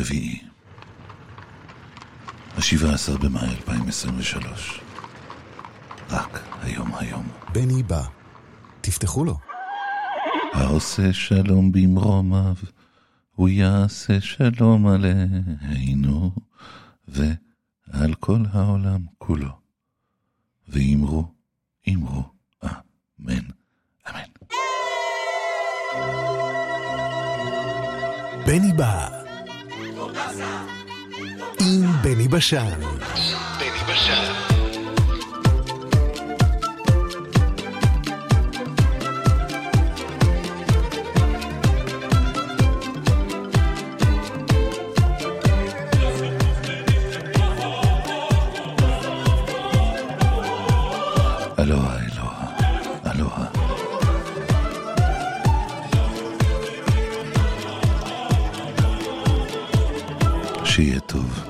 רביעי, השבעה עשר במאי 2023. רק היום היום. בני בא. תפתחו לו. העושה שלום במרומיו, הוא יעשה שלום עלינו, ועל כל העולם כולו. ואמרו, אמרו, אמן, אמן. בני בא. עם בני בשן. בני בשן. שיהיה טוב,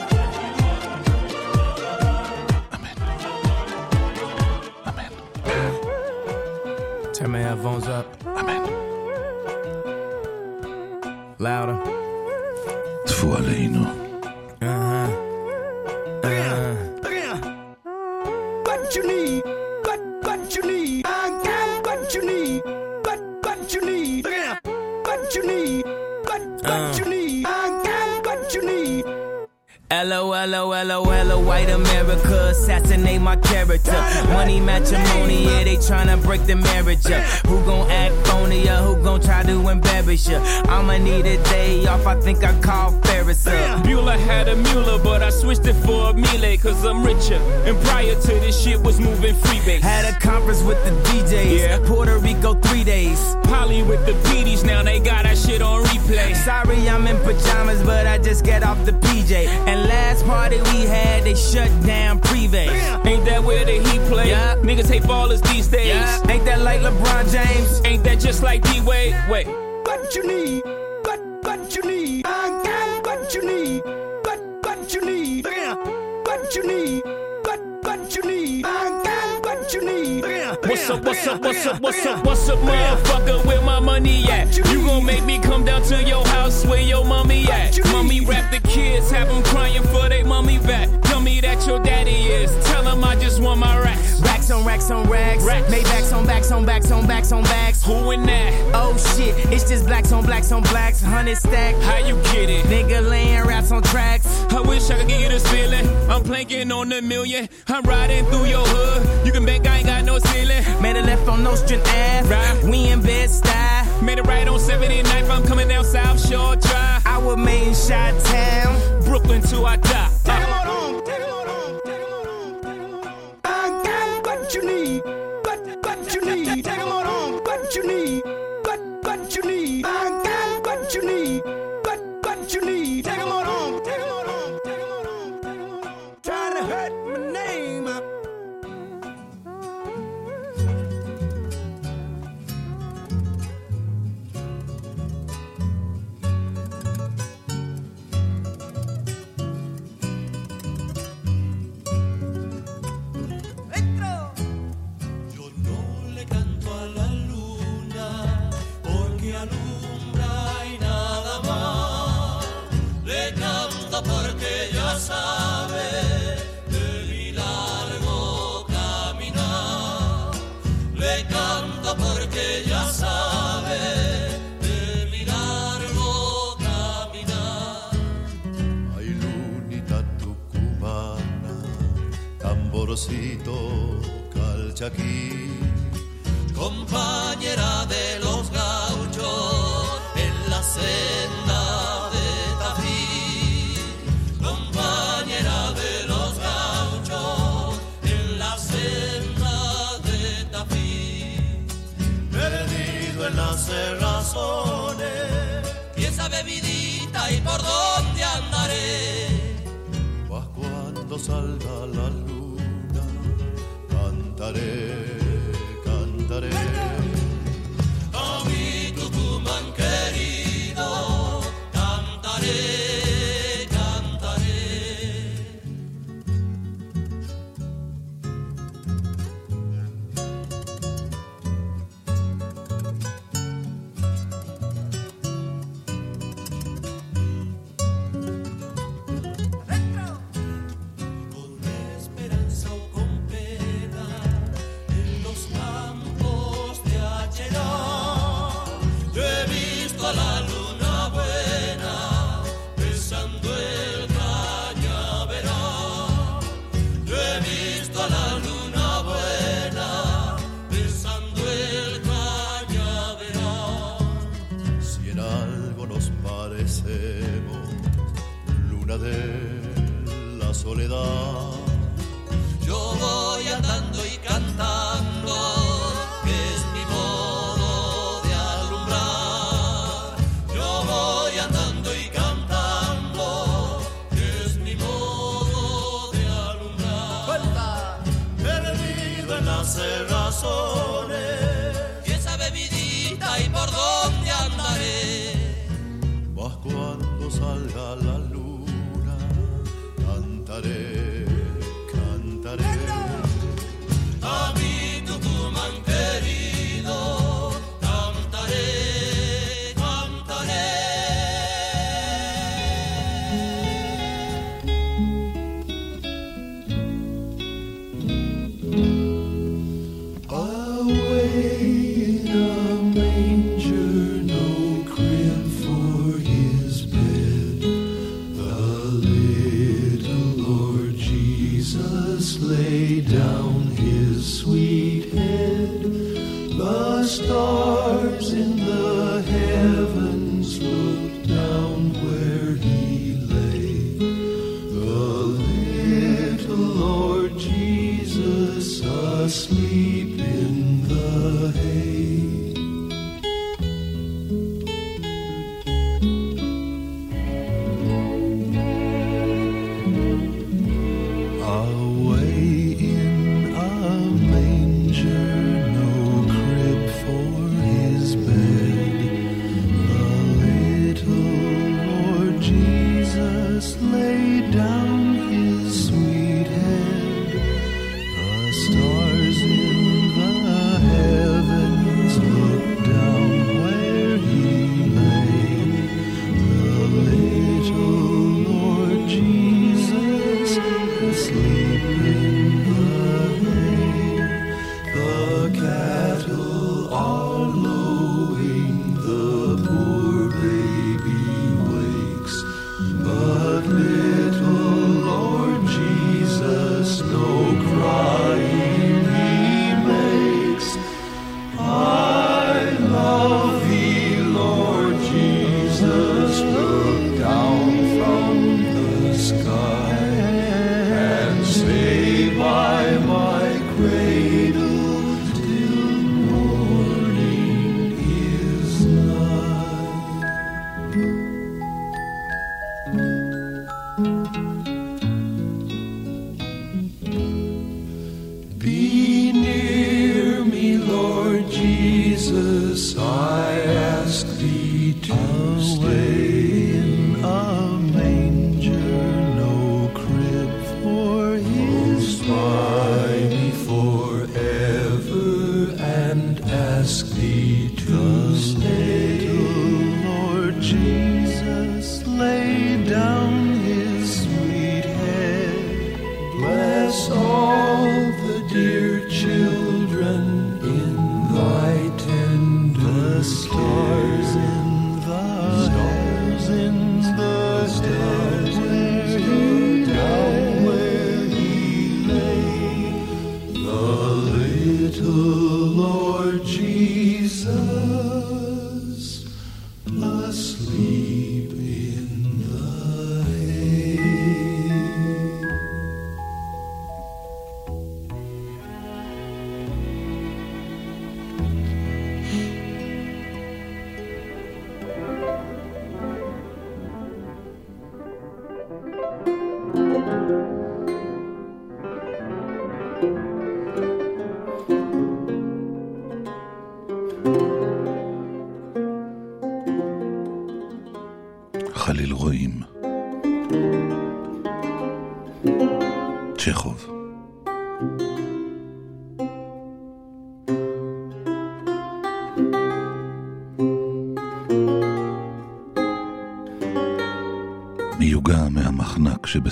Turn my headphones up. Louder. Tfu Aleno. Uh-huh. Uh-huh. Uh huh. Uh huh. What you need? What what you need? I got what you need. What what you need? What you need? What what you need? LOLOLOL, white America, assassinate my character. Money matrimony, yeah, they tryna break the marriage up. Who gon' act phony or who gon' try to embarrass you? I'ma need a day off, I think I call Ferris up. Bueller had a Mueller, but I switched it for a Miele, cause I'm richer. And prior to this shit was moving freebase. Had a conference with the DJs, Yeah. Puerto Rico three days. Polly with the PDs, now they got that shit on replay. Sorry, I'm in pajamas, but I just get off the PJ. And last party we had, they shut down Privé. Ain't that where the heat play? Yeah. Niggas hate ballers these days. Yeah. Ain't that like LeBron James? Ain't that just like D-Wade? Wait. What you need? Up, what's up, what's up, what's up, what's up, motherfucker? Where my money at? You gon' make me come down to your house where your mommy at? Mommy rap the kids, have them crying for they mommy back. On racks on racks. Racks. Maybachs on backs on backs on backs on backs. Who in that? Oh shit, it's just blacks on blacks on blacks. Hundred stack. How you get it? Nigga laying raps on tracks. I wish I could give you this feeling. I'm planking on a million. I'm riding through your hood. You can bet I ain't got no ceiling. Made a left on Nostrand Ave. Right. We in bed style. Made it right on 79th. I'm coming down South Shore Drive. I was made in Shot Town. Brooklyn till I die.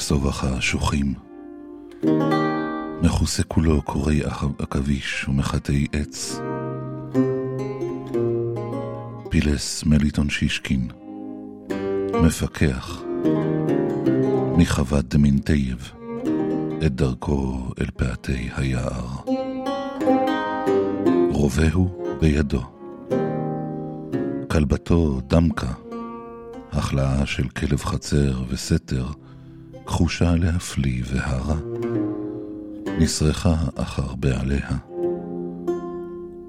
שבסובך האשוכים, מכוסה כולו קורי עכביש ומחטאי עץ. פילס מליטון שישקין, מפקח מחוות דמינטייב את דרכו אל פאתי היער. רובהו בידו. כלבתו דמקה, החלאה של כלב חצר וסתר, כחושה להפליא והרה. נסרחה אחר בעליה.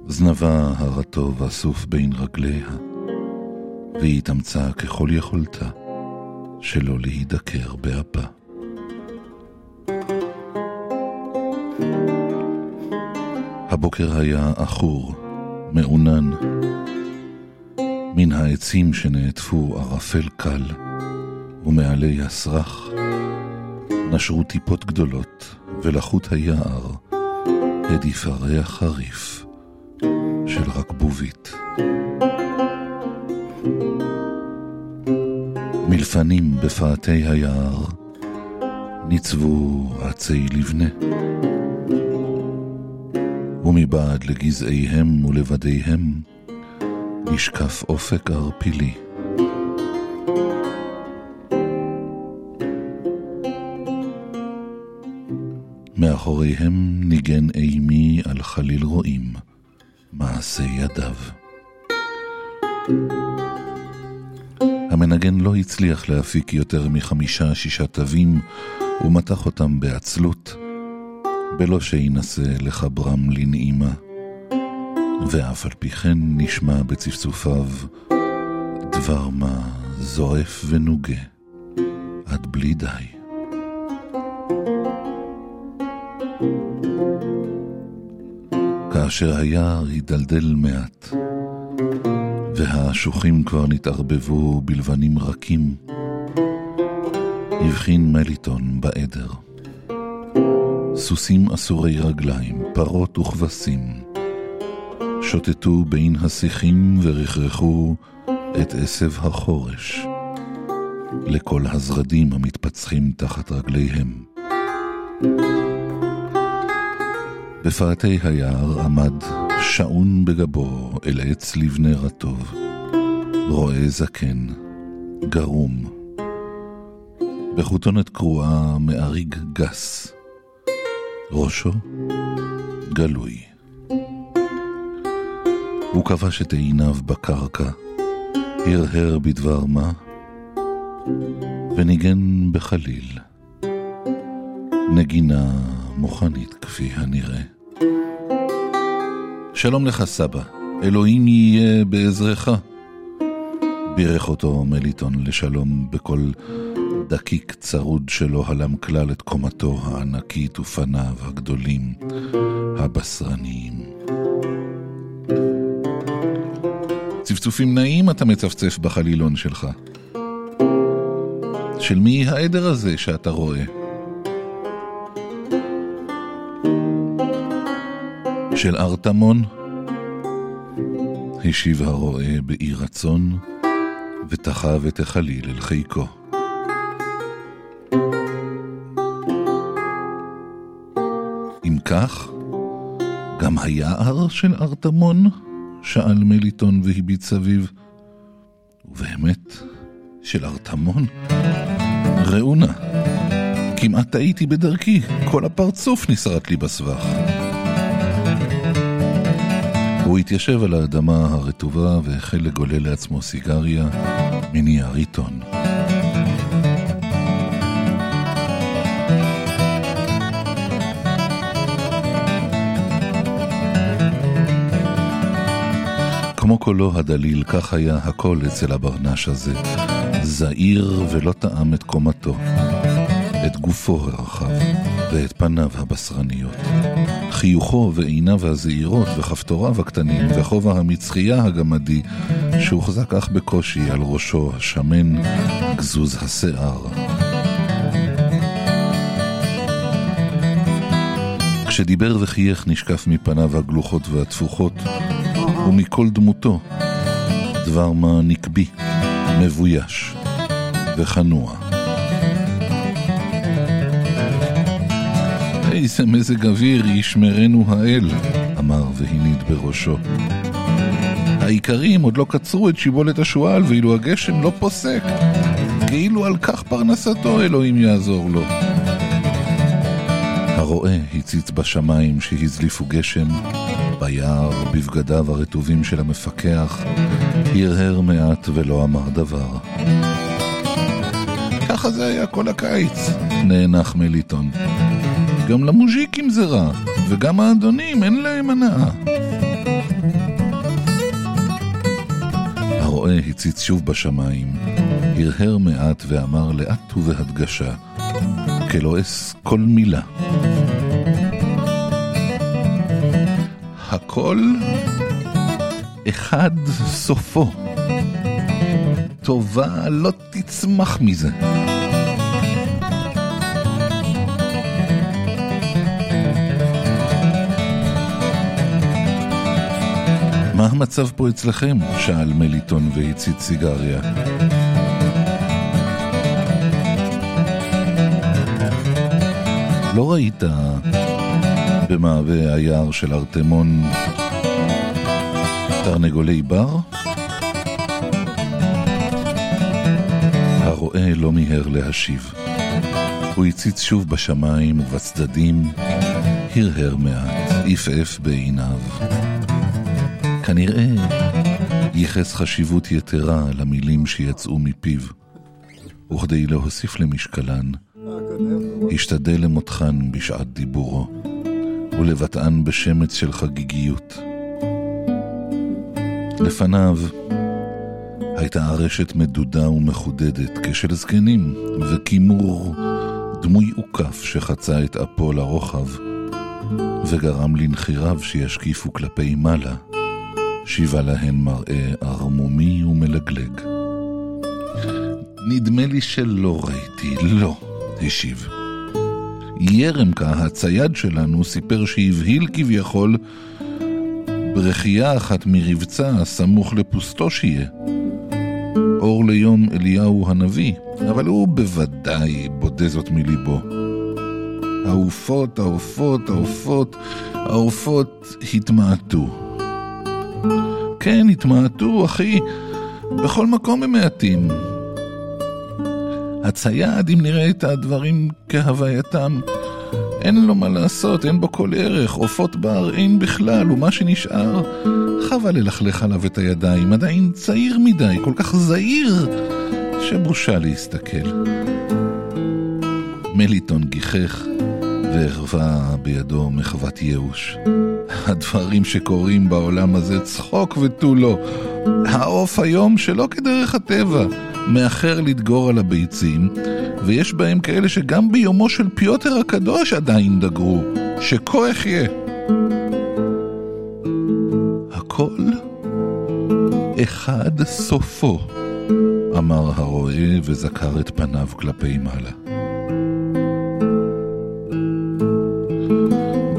זנבה הרטוב אסוף בין רגליה, והיא התאמצה ככל יכולתה שלא להידקר באפה. הבוקר היה עכור, מעונן. מן העצים שנעטפו ערפל קל, ומעלי הסרח נשרו טיפות גדולות, ולחות היער הדיפה ריח חריף של רקבובית. מלפנים בפאתי היער ניצבו עצי לבנה. ומבעד לגזעיהם ולבדיהם נשקף אופק ערפילי. מאחוריהם ניגן אימי על חליל רועים, מעשה ידיו. המנגן לא הצליח להפיק יותר מחמישה-שישה תווים, ומתח אותם בעצלות, בלא שינסה לחברם לנעימה. ואף על פי כן נשמע בצפצופיו דבר מה זועף ונוגה, עד בלי די. כאשר היער הידלדל מעט, והאשוכים כבר נתערבבו בלבנים רכים, הבחין מליטון בעדר. סוסים אסורי רגליים, פרות וכבשים, שוטטו בין השיחים ורכרכו את עשב החורש, לכל הזרדים המתפצחים תחת רגליהם. בפאתי היער עמד שעון בגבו אל עץ לבנה רטוב, רועה זקן, גרום. בחוטונת קרועה מאריג גס, ראשו גלוי. הוא כבש את עיניו בקרקע, הרהר בדבר מה, וניגן בחליל. נגינה מוכנית כפי הנראה. שלום לך סבא, אלוהים יהיה בעזרך. בירך אותו מליטון לשלום בקול דקיק צרוד שלא הלם כלל את קומתו הענקית ופניו הגדולים, הבשרניים. צפצופים נעים אתה מצפצף בחלילון שלך. של מי העדר הזה שאתה רואה? של ארתמון? השיב הרועה באי רצון, ותחב את החליל אל חיקו. אם כך, גם היער של ארתמון? שאל מליטון והביט סביב. ובאמת, של ארתמון? ראו נא, כמעט טעיתי בדרכי, כל הפרצוף נסרט לי בסבך. הוא התיישב על האדמה הרטובה והחל לגולל לעצמו סיגריה מנייר עיתון. כמו קולו הדליל, כך היה הקול אצל הברנש הזה, זעיר ולא טעם את קומתו, את גופו הרחב ואת פניו הבשרניות. חיוכו ועיניו הזעירות וכפתוריו הקטנים וכובע המצחייה הגמדי שהוחזק אך בקושי על ראשו השמן גזוז השיער. כשדיבר וחייך נשקף מפניו הגלוחות והתפוחות, ומכל דמותו דבר מה נקבי, מבויש וכנוע. איזה מזג אוויר ישמרנו האל, אמר והניד בראשו. האיכרים עוד לא קצרו את שיבולת השועל, ואילו הגשם לא פוסק. כאילו על כך פרנסתו אלוהים יעזור לו. הרועה הציץ בשמיים שהזליפו גשם, ביער, בבגדיו הרטובים של המפקח, הרהר מעט ולא אמר דבר. ככה זה היה כל הקיץ, נאנח מליטון. גם למוז'יקים זה רע, וגם האדונים אין להם הנאה. הרועה הציץ שוב בשמיים, הרהר מעט ואמר לאט ובהדגשה, כלועס כל מילה. הכל אחד סופו. טובה לא תצמח מזה. מה המצב פה אצלכם? שאל מליטון והצית סיגריה. לא ראית במעבה היער של ארטמון תרנגולי בר? הרועה לא מיהר להשיב. הוא הציץ שוב בשמיים ובצדדים, הרהר מעט, עפעף בעיניו. כנראה ייחס חשיבות יתרה למילים שיצאו מפיו, וכדי להוסיף למשקלן, השתדל למותחן בשעת דיבורו, ולבטאן בשמץ של חגיגיות. לפניו הייתה ארשת מדודה ומחודדת, כשל זקנים, וכימור דמוי עוקף שחצה את אפו לרוחב, וגרם לנחיריו שישקיפו כלפי מעלה. שיבה להן מראה ערמומי ומלגלג. נדמה לי שלא ראיתי, לא, השיב. ירמקה, הצייד שלנו, סיפר שהבהיל כביכול ברכייה אחת מרבצה סמוך לפוסטושיה. אור ליום אליהו הנביא, אבל הוא בוודאי בודה זאת מליבו. העופות, העופות, העופות, העופות התמעטו. כן, התמעטו, אחי, בכל מקום הם מעטים. הצייד, אם נראה את הדברים כהווייתם, אין לו מה לעשות, אין בו כל ערך, עופות בר אין בכלל, ומה שנשאר, חבל ללכלך עליו את הידיים, עדיין צעיר מדי, כל כך זעיר, שבושה להסתכל. מליטון גיחך והרווה בידו מחוות ייאוש. הדברים שקורים בעולם הזה צחוק ותו לא. העוף היום שלא כדרך הטבע, מאחר לדגור על הביצים, ויש בהם כאלה שגם ביומו של פיוטר הקדוש עדיין דגרו, שכה אחיה. הכל אחד סופו, אמר הרועה וזכר את פניו כלפי מעלה.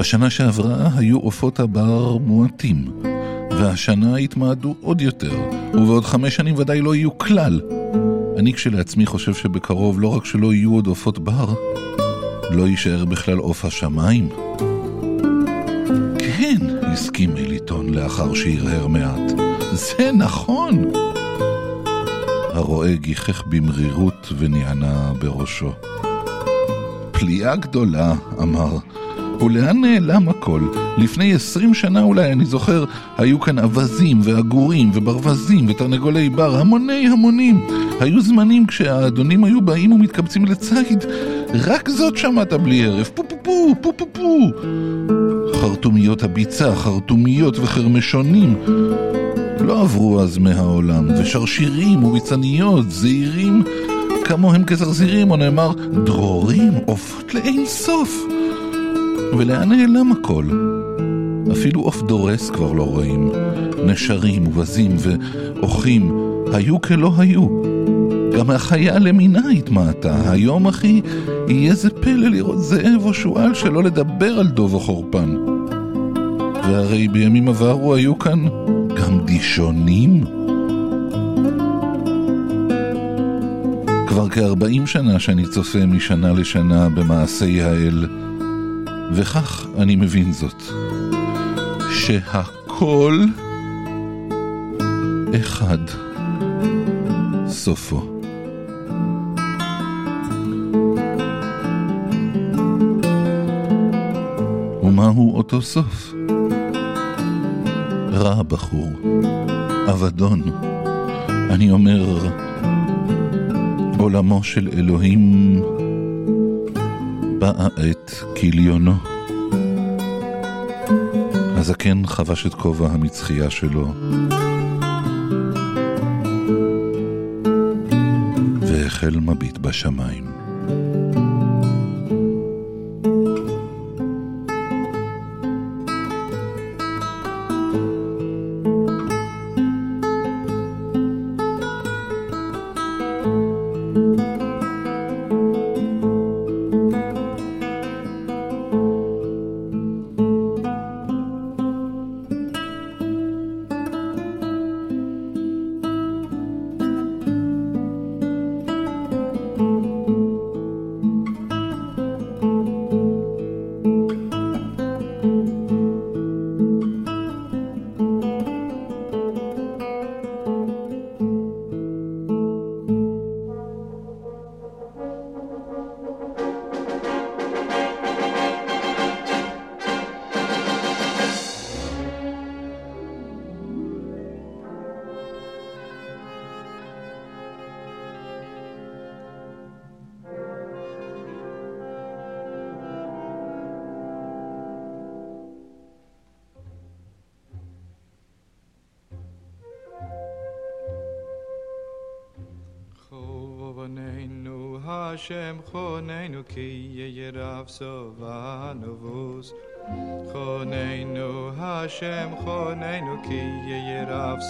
בשנה שעברה היו עופות הבר מועטים, והשנה התמעדו עוד יותר, ובעוד חמש שנים ודאי לא יהיו כלל. אני כשלעצמי חושב שבקרוב לא רק שלא יהיו עוד עופות בר, לא יישאר בכלל עוף השמיים. כן, הסכים אליטון לאחר שהרהר מעט. זה נכון! הרועה גיחך במרירות ונענה בראשו. פליאה גדולה, אמר, ולאן נעלם הכל? לפני עשרים שנה אולי, אני זוכר, היו כאן אווזים ועגורים וברווזים ותרנגולי בר, המוני המונים. היו זמנים כשהאדונים היו באים ומתקבצים לציד, רק זאת שמעת בלי הרף, פו פו פו, פו פו פו. חרטומיות הביצה, חרטומיות וחרמשונים. לא עברו אז מהעולם, ושרשירים וביצניות, זעירים כמוהם כזרזירים, או נאמר דרורים, עופות לאין סוף. ולאן נעלם הכל? אפילו עוף דורס כבר לא רואים. נשרים ובזים ואוחים היו כלא היו. גם החיה למינה התמעטה. היום, אחי, יהיה זה פלא לראות זאב או שועל שלא לדבר על דוב או חורפן. והרי בימים עברו היו כאן גם דישונים. כבר כארבעים שנה שאני צופה משנה לשנה במעשי האל, וכך אני מבין זאת, שהכל אחד סופו. ומהו אותו סוף? רע בחור, אבדון, אני אומר, עולמו של אלוהים באה עת כליונו. הזקן חבש את כובע המצחייה שלו, והחל מביט בשמיים.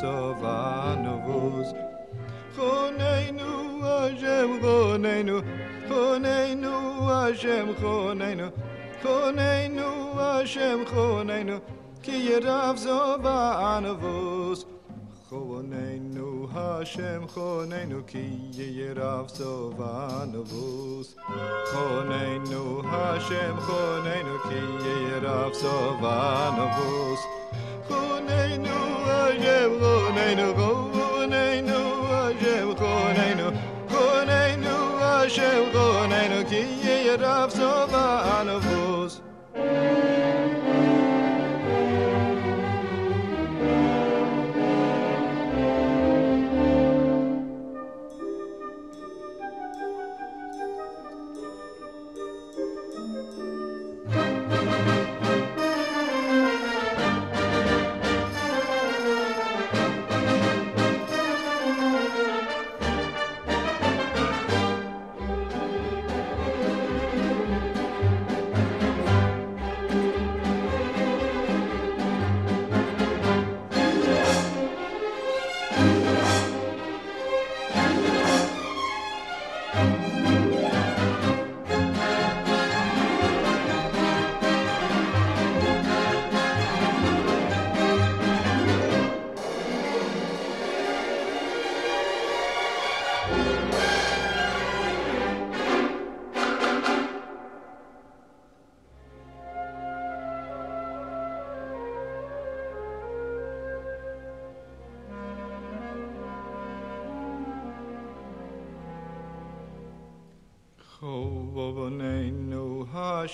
סובנובוס. חוננו השם חוננו, חוננו השם חוננו, חוננו השם חוננו, כי ירב סובנובוס. חוננו השם חוננו כי ירב סובנובוס חוננו השם חוננו כי ירב סובנובוס Hashem, Hashem, Hashem, Hashem, Hashem, Hashem, Hashem, Hashem,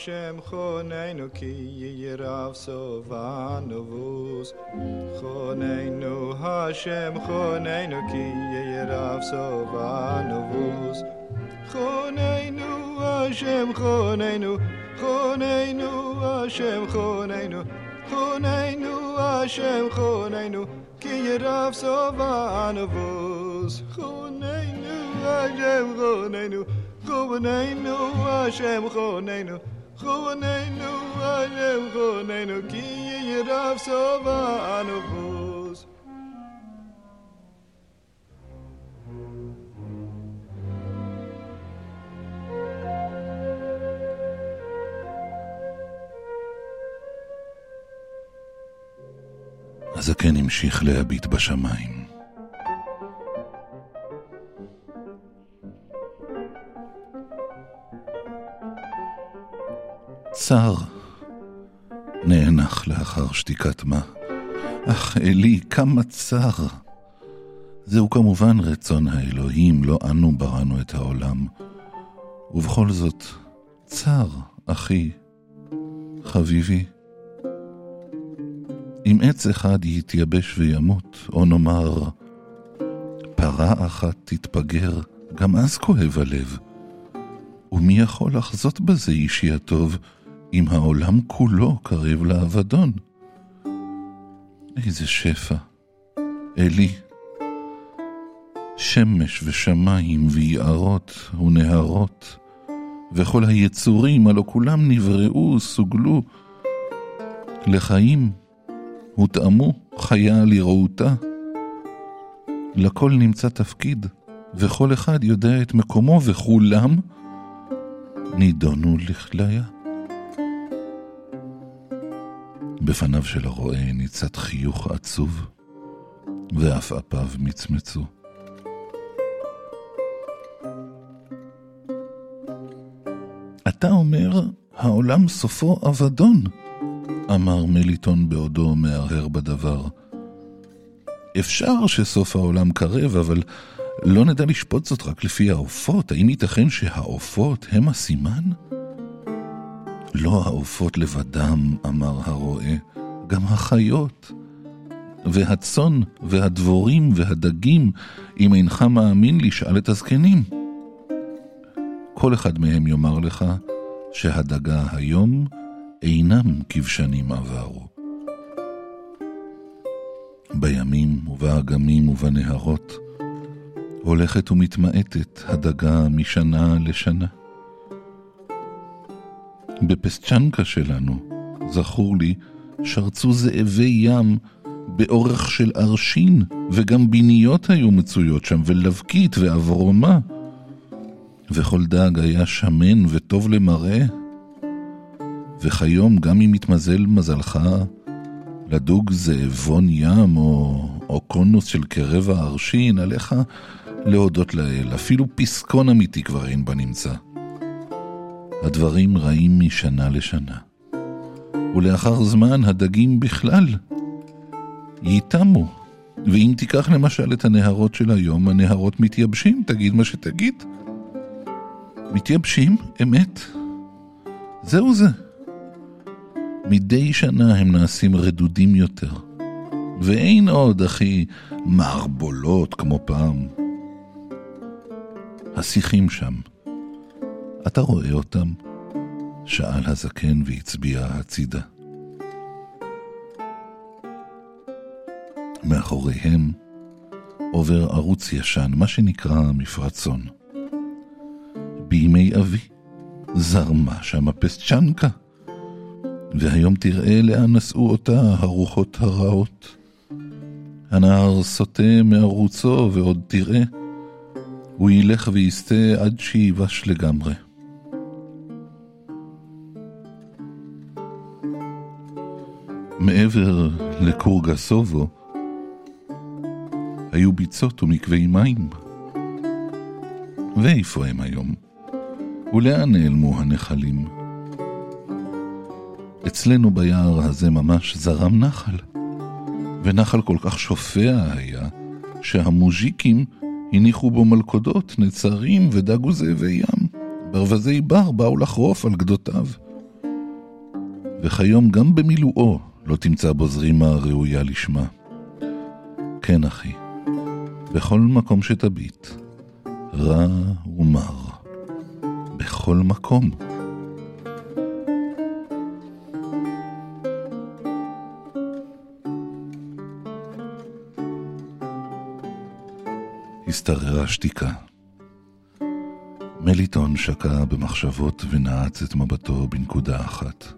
Hashem choneinu ki yirav sovanovus. Choneinu Hashem choneinu ki yirav sovanovus. Choneinu Hashem choneinu choneinu Hashem choneinu choneinu Hashem choneinu ki yirav sovanovus. Choneinu Hashem choneinu choneinu Hashem choneinu. חוננו עליהם ירב הזקן המשיך להביט בשמיים. צר נאנח לאחר שתיקת מה. אך אלי, כמה צר. זהו כמובן רצון האלוהים, לא אנו בראנו את העולם. ובכל זאת, צר, אחי, חביבי. אם עץ אחד יתייבש וימות, או נאמר, פרה אחת תתפגר, גם אז כואב הלב. ומי יכול לחזות בזה, אישי הטוב, אם העולם כולו קרב לאבדון? איזה שפע, אלי. שמש ושמיים ויערות ונהרות, וכל היצורים, הלא כולם נבראו, סוגלו, לחיים, הותאמו חיה לרעותה. לכל נמצא תפקיד, וכל אחד יודע את מקומו, וכולם נידונו לכליה. בפניו של הרועה ניצת חיוך עצוב, ועפעפיו מצמצו. אתה אומר, העולם סופו אבדון, אמר מליטון בעודו מהרהר בדבר. אפשר שסוף העולם קרב, אבל לא נדע לשפוט זאת רק לפי העופות. האם ייתכן שהעופות הם הסימן? לא העופות לבדם, אמר הרועה, גם החיות. והצאן, והדבורים, והדגים, אם אינך מאמין לי, שאל את הזקנים. כל אחד מהם יאמר לך שהדגה היום אינם כבשנים עברו. בימים ובאגמים ובנהרות הולכת ומתמעטת הדגה משנה לשנה. בפסצ'נקה שלנו, זכור לי, שרצו זאבי ים באורך של ארשין, וגם ביניות היו מצויות שם, ולבקית ואברומה. וכל דג היה שמן וטוב למראה. וכיום, גם אם מתמזל מזלך לדוג זאבון ים או, או קונוס של כרבע ארשין, עליך להודות לאל, אפילו פסקון אמיתי כבר אין בנמצא. הדברים רעים משנה לשנה. ולאחר זמן הדגים בכלל ייתמו. ואם תיקח למשל את הנהרות של היום, הנהרות מתייבשים, תגיד מה שתגיד. מתייבשים, אמת. זהו זה. מדי שנה הם נעשים רדודים יותר. ואין עוד, אחי, מערבולות כמו פעם. השיחים שם, אתה רואה אותם? שאל הזקן והצביע הצידה. מאחוריהם עובר ערוץ ישן, מה שנקרא מפרצון. בימי אבי זרמה שם הפסצ'נקה, והיום תראה לאן נשאו אותה הרוחות הרעות. הנהר סוטה מערוצו ועוד תראה, הוא ילך ויסטה עד שייבש לגמרי. מעבר לקורגסובו היו ביצות ומקווי מים. ואיפה הם היום? ולאן נעלמו הנחלים? אצלנו ביער הזה ממש זרם נחל, ונחל כל כך שופע היה, שהמוז'יקים הניחו בו מלכודות, נצרים ודגו זאבי ים. ברווזי בר באו לחרוף על גדותיו. וכיום גם במילואו לא תמצא בו זרימה ראויה לשמה. כן, אחי, בכל מקום שתביט, רע ומר. בכל מקום. השתררה שתיקה. מליטון שקע במחשבות ונעץ את מבטו בנקודה אחת.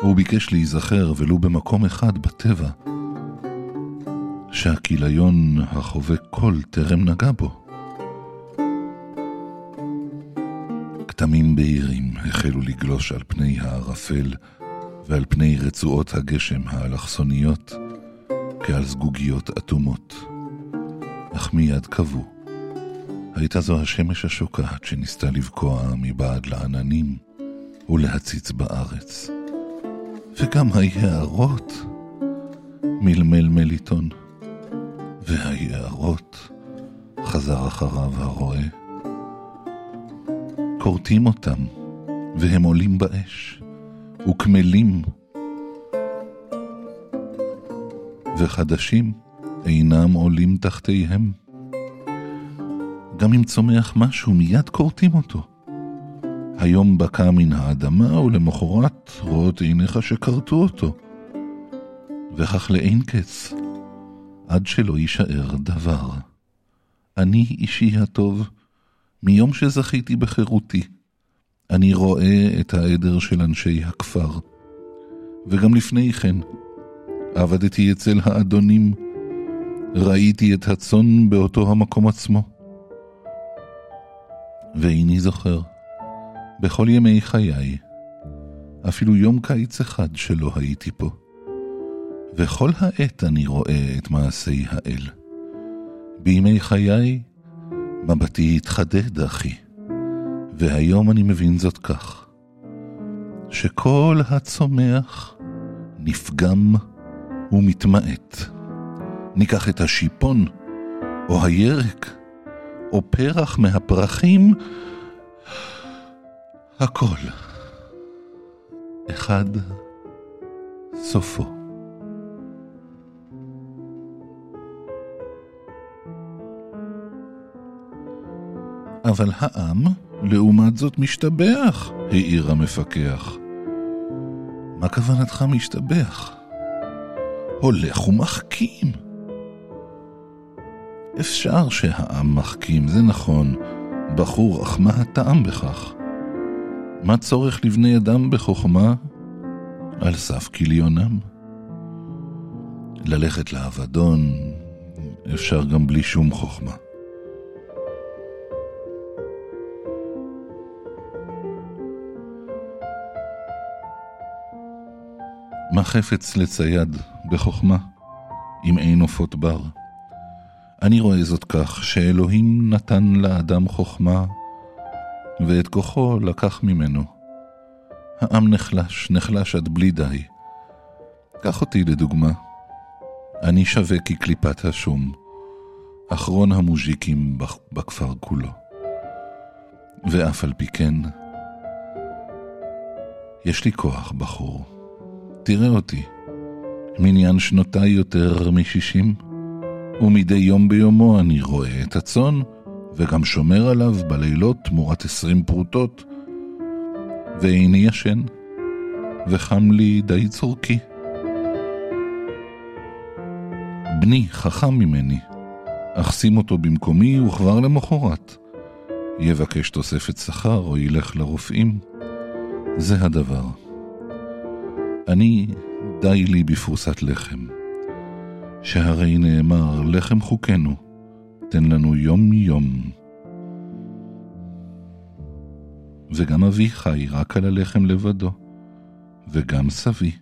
הוא ביקש להיזכר ולו במקום אחד בטבע, שהכיליון החובק קול טרם נגע בו. כתמים בהירים החלו לגלוש על פני הערפל, ועל פני רצועות הגשם האלכסוניות כעל זגוגיות אטומות. אך מיד קבעו. הייתה זו השמש השוקעת שניסתה לבקוע מבעד לעננים ולהציץ בארץ. וגם היערות, מלמל מליטון. והיערות, חזר אחריו הרועה. כורתים אותם, והם עולים באש, וקמלים. וחדשים אינם עולים תחתיהם. גם אם צומח משהו, מיד כורתים אותו. היום בקע מן האדמה, ולמחרת רואות עיניך שכרתו אותו. וכך לאין קץ, עד שלא יישאר דבר. אני אישי הטוב, מיום שזכיתי בחירותי, אני רואה את העדר של אנשי הכפר. וגם לפני כן, עבדתי אצל האדונים, ראיתי את הצאן באותו המקום עצמו. ואיני זוכר, בכל ימי חיי, אפילו יום קיץ אחד שלא הייתי פה. וכל העת אני רואה את מעשי האל. בימי חיי, מבטי התחדד, אחי, והיום אני מבין זאת כך, שכל הצומח נפגם ומתמעט. ניקח את השיפון, או הירק, או פרח מהפרחים, הכל. אחד סופו. אבל העם, לעומת זאת, משתבח, העיר המפקח. מה כוונתך משתבח? הולך ומחכים. אפשר שהעם מחכים, זה נכון, בחור, אך מה הטעם בכך? מה צורך לבני אדם בחוכמה על סף כליונם? ללכת לאבדון אפשר גם בלי שום חוכמה. מה חפץ לצייד בחוכמה, אם אין עופות בר? אני רואה זאת כך שאלוהים נתן לאדם חוכמה, ואת כוחו לקח ממנו. העם נחלש, נחלש עד בלי די. קח אותי לדוגמה. אני שווה כקליפת השום, אחרון המוז'יקים בכפר כולו. ואף על פי כן, יש לי כוח, בחור. תראה אותי. מניין שנותיי יותר משישים, ומדי יום ביומו אני רואה את הצאן, וגם שומר עליו בלילות תמורת עשרים פרוטות, ואיני ישן, וחם לי די צורכי. בני חכם ממני, אך שים אותו במקומי וכבר למחרת. יבקש תוספת שכר או ילך לרופאים. זה הדבר. אני, די לי בפרוסת לחם. שהרי נאמר, לחם חוקנו, תן לנו יום-יום. וגם אבי חי רק על הלחם לבדו, וגם סבי.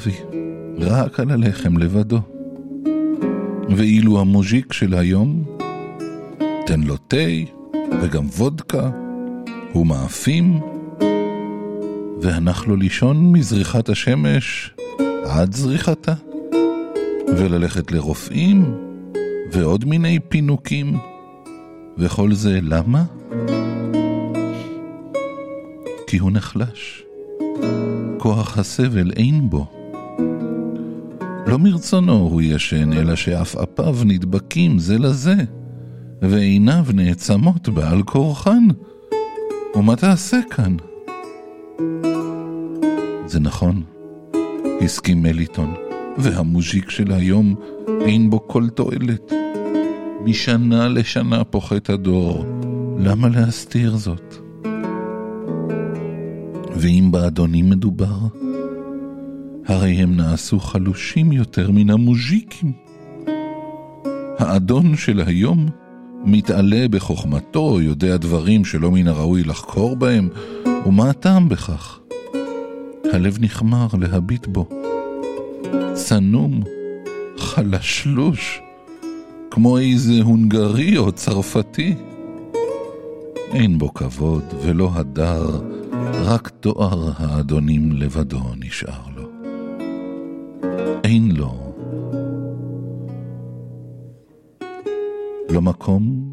אבי רק על הלחם לבדו. ואילו המוז'יק של היום, תן לו תה וגם וודקה ומאפים, והנח לו לישון מזריחת השמש עד זריחתה, וללכת לרופאים ועוד מיני פינוקים, וכל זה למה? כי הוא נחלש. כוח הסבל אין בו. לא מרצונו הוא ישן, אלא שעפעפיו נדבקים זה לזה, ועיניו נעצמות בעל כורחן. ומה תעשה כאן? זה נכון, הסכים מליטון, והמוז'יק של היום אין בו כל תועלת. משנה לשנה פוחת הדור, למה להסתיר זאת? ואם באדונים מדובר, הרי הם נעשו חלושים יותר מן המוז'יקים. האדון של היום מתעלה בחוכמתו, יודע דברים שלא מן הראוי לחקור בהם, ומה הטעם בכך? הלב נחמר להביט בו. צנום, חלשלוש, כמו איזה הונגרי או צרפתי. אין בו כבוד ולא הדר, רק תואר האדונים לבדו נשאר. אין לו לא מקום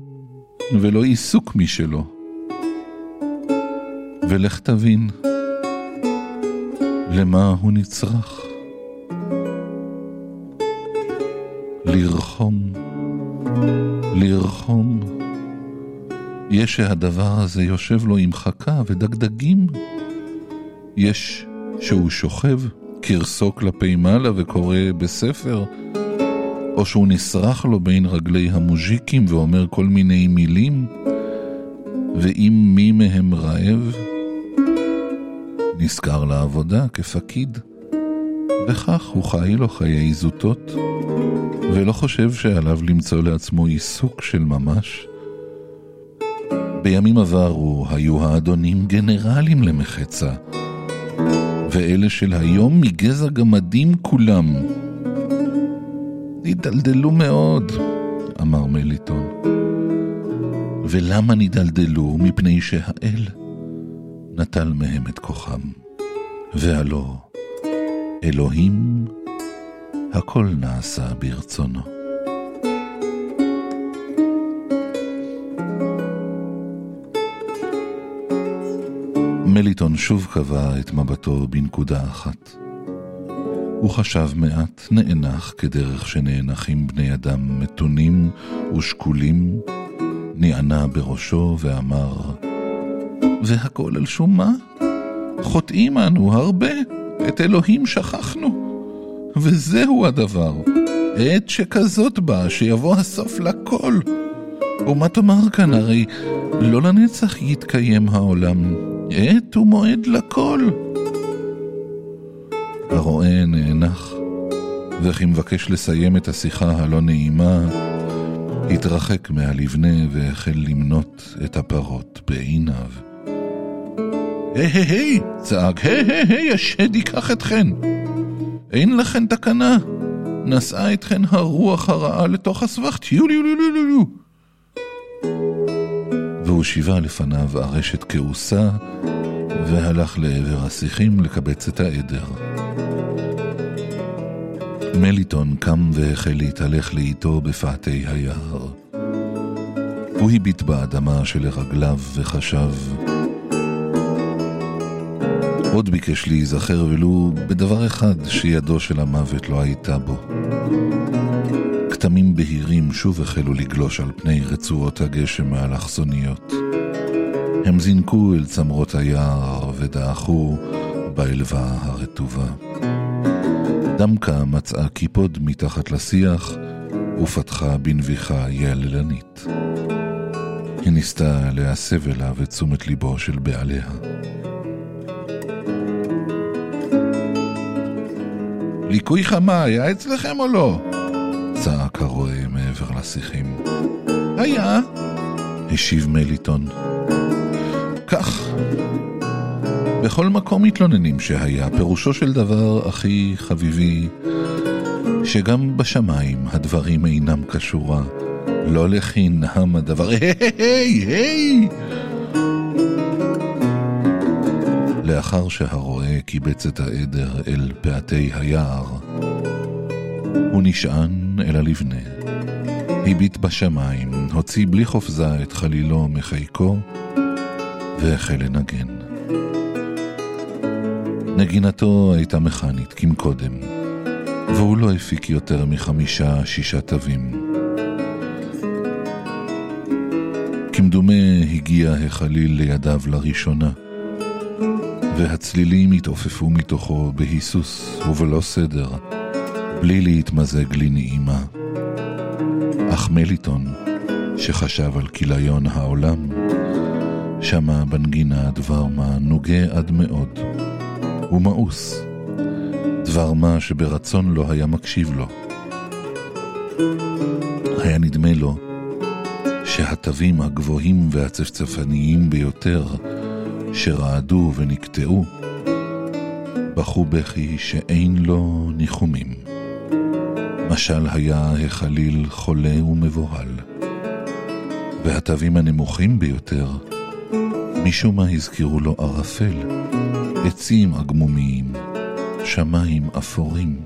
ולא עיסוק משלו. ולך תבין למה הוא נצרך. לרחום, לרחום. יש שהדבר הזה יושב לו עם חכה ודגדגים. יש שהוא שוכב כרסו כלפי מעלה וקורא בספר, או שהוא נסרח לו בין רגלי המוז'יקים ואומר כל מיני מילים, ואם מי מהם רעב, נזכר לעבודה כפקיד, וכך הוא חי לו חיי זוטות, ולא חושב שעליו למצוא לעצמו עיסוק של ממש. בימים עברו היו האדונים גנרלים למחצה, ואלה של היום מגזע גמדים כולם. נדלדלו מאוד, אמר מליטון. ולמה נדלדלו? מפני שהאל נטל מהם את כוחם. והלא, אלוהים, הכל נעשה ברצונו. מליטון שוב קבע את מבטו בנקודה אחת. הוא חשב מעט, נאנח כדרך שנאנחים בני אדם מתונים ושקולים, נענה בראשו ואמר, והכל על שום מה? חוטאים אנו הרבה, את אלוהים שכחנו. וזהו הדבר, עת שכזאת באה, שיבוא הסוף לכל. ומה תאמר כאן, הרי לא לנצח יתקיים העולם, עת ומועד לכל. הרועה נאנח, וכי מבקש לסיים את השיחה הלא נעימה, התרחק מהלבנה והחל למנות את הפרות בעיניו. היי היי היי! צעק, היי היי היי, השד ייקח אתכן! אין לכן תקנה! נשאה אתכן הרוח הרעה לתוך הסבך, טיו ליו ליו ליו ליו! והוא שיבה לפניו ארשת כעוסה, והלך לעבר השיחים לקבץ את העדר. מליטון קם והחל להתהלך לאיתו בפאתי היער. הוא הביט באדמה שלרגליו וחשב, עוד ביקש להיזכר ולו בדבר אחד שידו של המוות לא הייתה בו. כתמים בהירים שוב החלו לגלוש על פני רצועות הגשם האלכסוניות. הם זינקו אל צמרות היער ודעכו בעלווה הרטובה. דמקה מצאה קיפוד מתחת לשיח ופתחה בנביחה יללנית. היא ניסתה להסב אליו את תשומת ליבו של בעליה. ליקוי חמה היה אצלכם או לא? צעק הרועה מעבר לשיחים. היה, השיב מליטון. כך, בכל מקום מתלוננים שהיה, פירושו של דבר, אחי חביבי, שגם בשמיים הדברים אינם כשורה. לא לחינם הדבר... היי, היי, היי! לאחר שהרועה קיבץ את העדר אל פאתי היער, הוא נשען אל הלבנה, הביט בשמיים, הוציא בלי חופזה את חלילו מחיקו, והחל לנגן. נגינתו הייתה מכנית כמקודם, והוא לא הפיק יותר מחמישה-שישה תווים. כמדומה הגיע החליל לידיו לראשונה, והצלילים התעופפו מתוכו בהיסוס ובלא סדר, בלי להתמזג לנעימה. אך מליטון, שחשב על כיליון העולם, שמע בנגינה דבר מה נוגה עד מאוד, ומאוס, דבר מה שברצון לא היה מקשיב לו. היה נדמה לו שהתווים הגבוהים והצפצפניים ביותר שרעדו ונקטעו, בכו בכי שאין לו ניחומים. משל היה החליל חולה ומבוהל. והתווים הנמוכים ביותר, משום מה הזכירו לו ערפל, עצים עגמומיים, שמיים אפורים.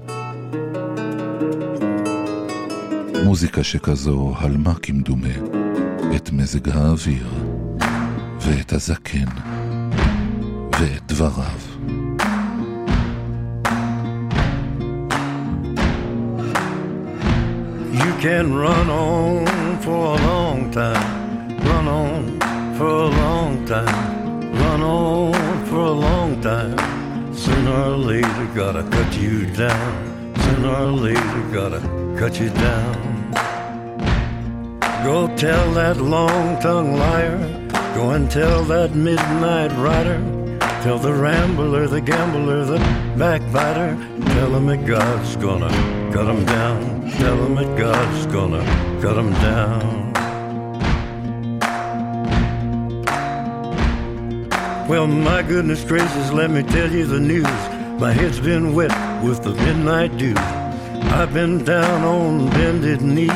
מוזיקה שכזו הלמה כמדומה את מזג האוויר, ואת הזקן, ואת דבריו. Can run on for a long time, run on for a long time, run on for a long time. Sooner or later, gotta cut you down. Sooner or later, gotta cut you down. Go tell that long tongued liar, go and tell that midnight rider. Tell the rambler, the gambler, the backbiter. Tell him that God's gonna cut him down. Tell him that God's gonna cut him down. Well, my goodness gracious, let me tell you the news. My head's been wet with the midnight dew. I've been down on bended knee,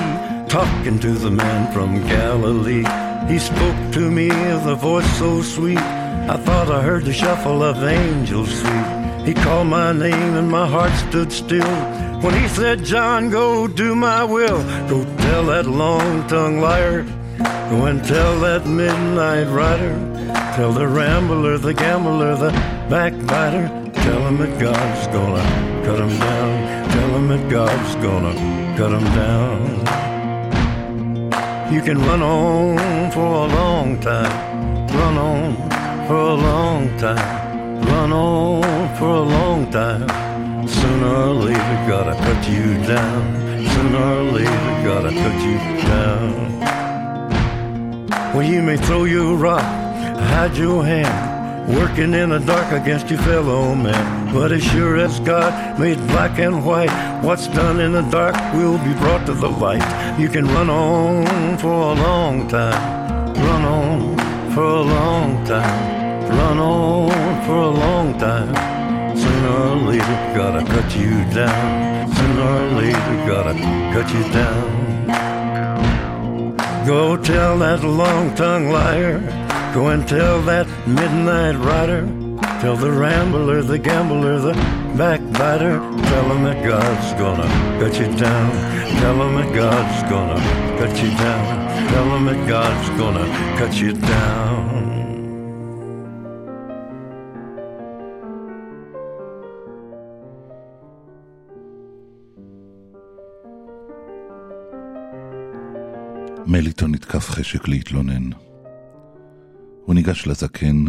talking to the man from Galilee. He spoke to me with a voice so sweet. I thought I heard the shuffle of angels sweet. He called my name and my heart stood still. When he said, John, go do my will. Go tell that long tongued liar. Go and tell that midnight rider. Tell the rambler, the gambler, the backbiter. Tell him that God's gonna cut him down. Tell him that God's gonna cut him down. You can run on for a long time. Run on for a long time. Run on for a long time. Sooner or later, gotta cut you down. Sooner or later, gotta cut you down. Well, you may throw your rock, hide your hand, working in the dark against your fellow man. But as sure as God made black and white, what's done in the dark will be brought to the light. You can run on for a long time, run on for a long time, run on for a long time. Sooner or later, gotta cut you down. Sooner or later, gotta cut you down. Go tell that long tongued liar. Go and tell that midnight rider. Tell the rambler, the gambler, the backbiter. Tell him that God's gonna cut you down. Tell him that God's gonna cut you down. Tell him that God's gonna cut you down. מליטון נתקף חשק להתלונן. הוא ניגש לזקן,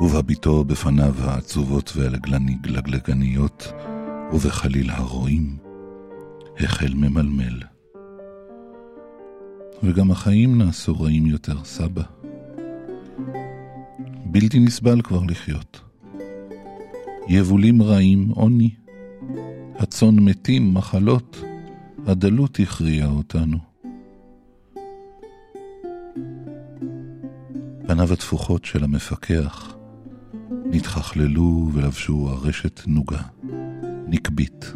ובביטו בפניו העצובות והלגלגניות, ובחליל הרועים, החל ממלמל. וגם החיים נעשו רעים יותר, סבא. בלתי נסבל כבר לחיות. יבולים רעים, עוני. הצאן מתים, מחלות. הדלות הכריעה אותנו. פניו התפוחות של המפקח נתחכללו ולבשו ארשת נוגה, נקבית.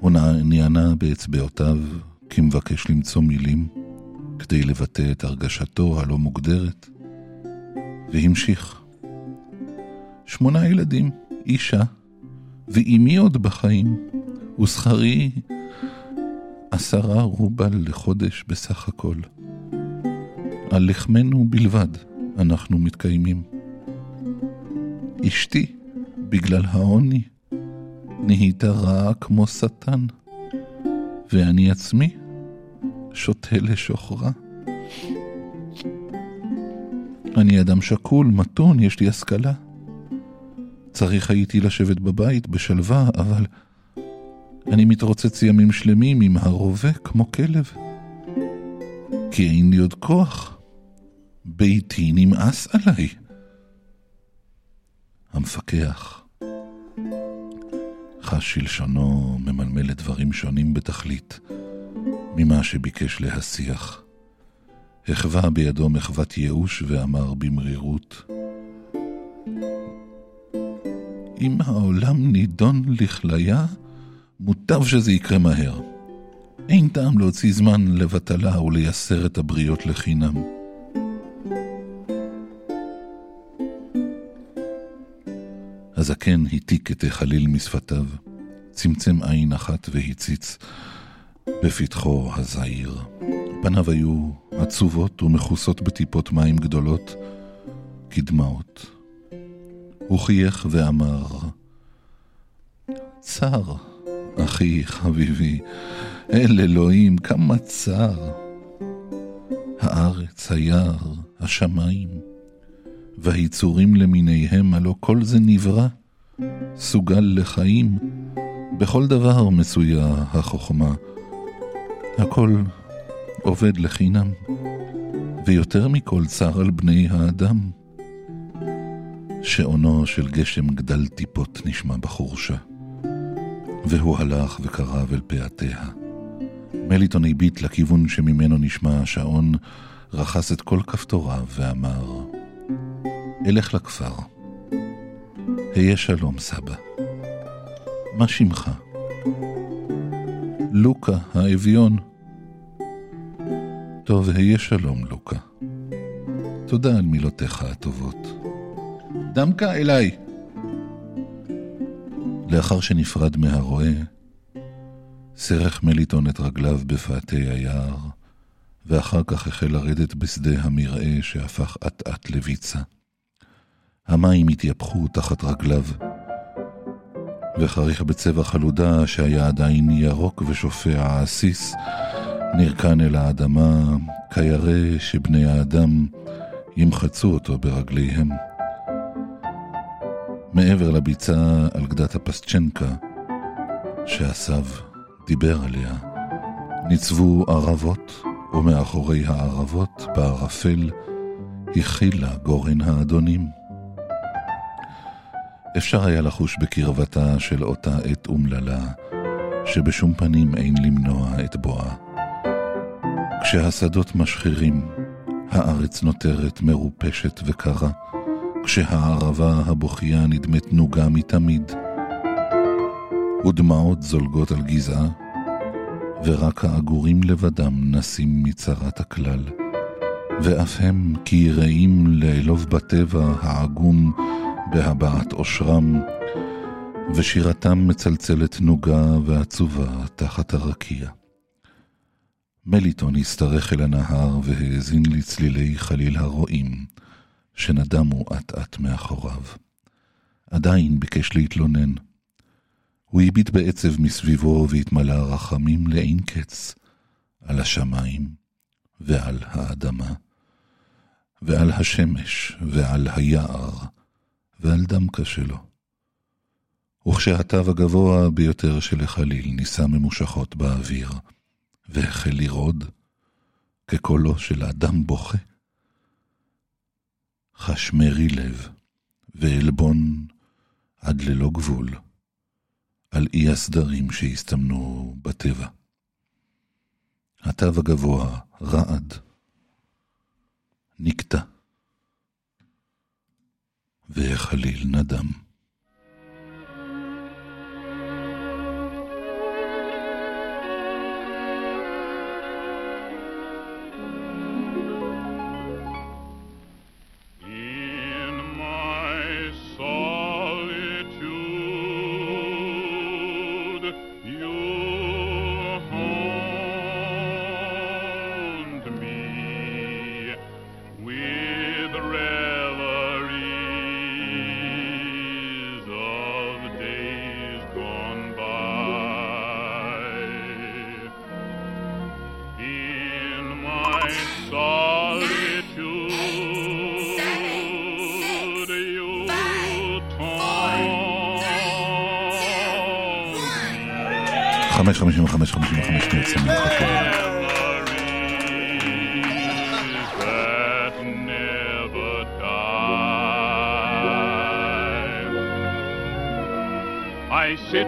הוא נענה באצבעותיו כמבקש למצוא מילים כדי לבטא את הרגשתו הלא מוגדרת, והמשיך. שמונה ילדים, אישה, ואימי עוד בחיים, ושכרי עשרה רובל לחודש בסך הכל. על לחמנו בלבד אנחנו מתקיימים. אשתי, בגלל העוני, נהייתה רעה כמו שטן, ואני עצמי שותה לשוכרה. אני אדם שקול, מתון, יש לי השכלה. צריך הייתי לשבת בבית בשלווה, אבל אני מתרוצץ ימים שלמים עם הרובה כמו כלב. כי אין לי עוד כוח. ביתי נמאס עליי. המפקח חש שלשונו ממלמל לדברים שונים בתכלית ממה שביקש להסיח. החווה בידו מחוות ייאוש ואמר במרירות, אם העולם נידון לכליה, מוטב שזה יקרה מהר. אין טעם להוציא זמן לבטלה ולייסר את הבריות לחינם. הזקן התיק את החליל משפתיו, צמצם עין אחת והציץ בפתחו הזעיר. פניו היו עצובות ומכוסות בטיפות מים גדולות כדמעות. הוא חייך ואמר, צר, אחי חביבי, אל אלוהים, כמה צר. הארץ, היער, השמיים, והיצורים למיניהם, הלא כל זה נברא, סוגל לחיים. בכל דבר מצויה החוכמה. הכל עובד לחינם, ויותר מכל צר על בני האדם. שעונו של גשם גדל טיפות נשמע בחורשה. והוא הלך וקרב אל פאתיה. מליטון הביט לכיוון שממנו נשמע השעון, רכס את כל כפתוריו ואמר, אלך לכפר. היה שלום, סבא. מה שמך? לוקה, האביון. טוב, היה שלום, לוקה. תודה על מילותיך הטובות. דמקה אליי. לאחר שנפרד מהרועה, סירך מליטון את רגליו בפאתי היער, ואחר כך החל לרדת בשדה המרעה שהפך אט-אט לביצה. המים התייפחו תחת רגליו, וחריך בצבע חלודה שהיה עדיין ירוק ושופע עסיס, נרקן אל האדמה כירא שבני האדם ימחצו אותו ברגליהם. מעבר לביצה על גדת הפסצ'נקה, שעשו דיבר עליה, ניצבו ערבות, ומאחורי הערבות, בערפל, הכילה גורן האדונים. אפשר היה לחוש בקרבתה של אותה עת אומללה, שבשום פנים אין למנוע את בואה. כשהשדות משחירים, הארץ נותרת מרופשת וקרה, כשהערבה הבוכייה נדמת נוגה מתמיד, ודמעות זולגות על גזעה, ורק העגורים לבדם נסים מצרת הכלל, ואף הם כי יראים לאלוב בטבע העגום בהבעת עושרם, ושירתם מצלצלת נוגה ועצובה תחת הרקיע. מליטון השתרך אל הנהר והאזין לצלילי חליל הרועים, שנדמו אט-אט מאחוריו. עדיין ביקש להתלונן. הוא הביט בעצב מסביבו והתמלא רחמים לאין קץ על השמיים ועל האדמה, ועל השמש ועל היער ועל דמקה שלו. וכשהתו הגבוה ביותר של החליל נישא ממושכות באוויר, והחל לרעוד, כקולו של אדם בוכה, חש מרי לב ועלבון עד ללא גבול על אי הסדרים שהסתמנו בטבע. התו הגבוה רעד, נקטע. והחליל נדם.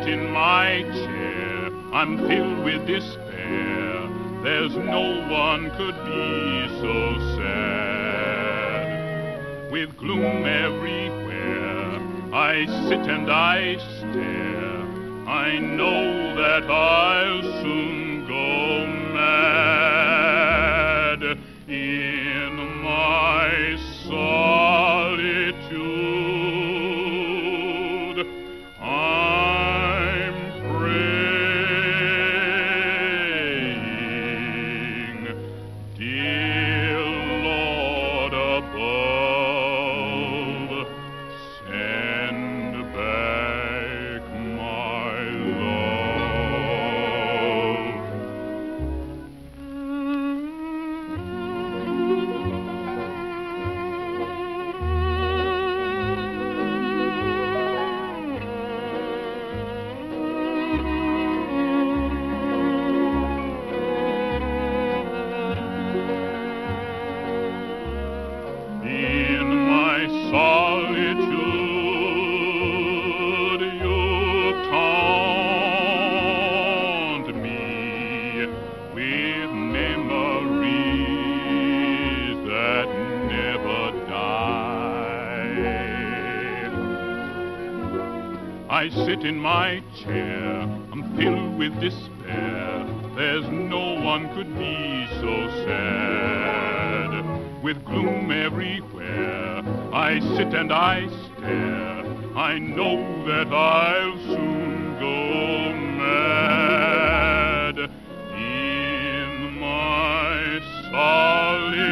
Sit in my chair, I'm filled with despair. There's no one could be so sad. With gloom everywhere, I sit and I stare. I know that I'll soon go mad I know that I'll soon go mad in my solitude.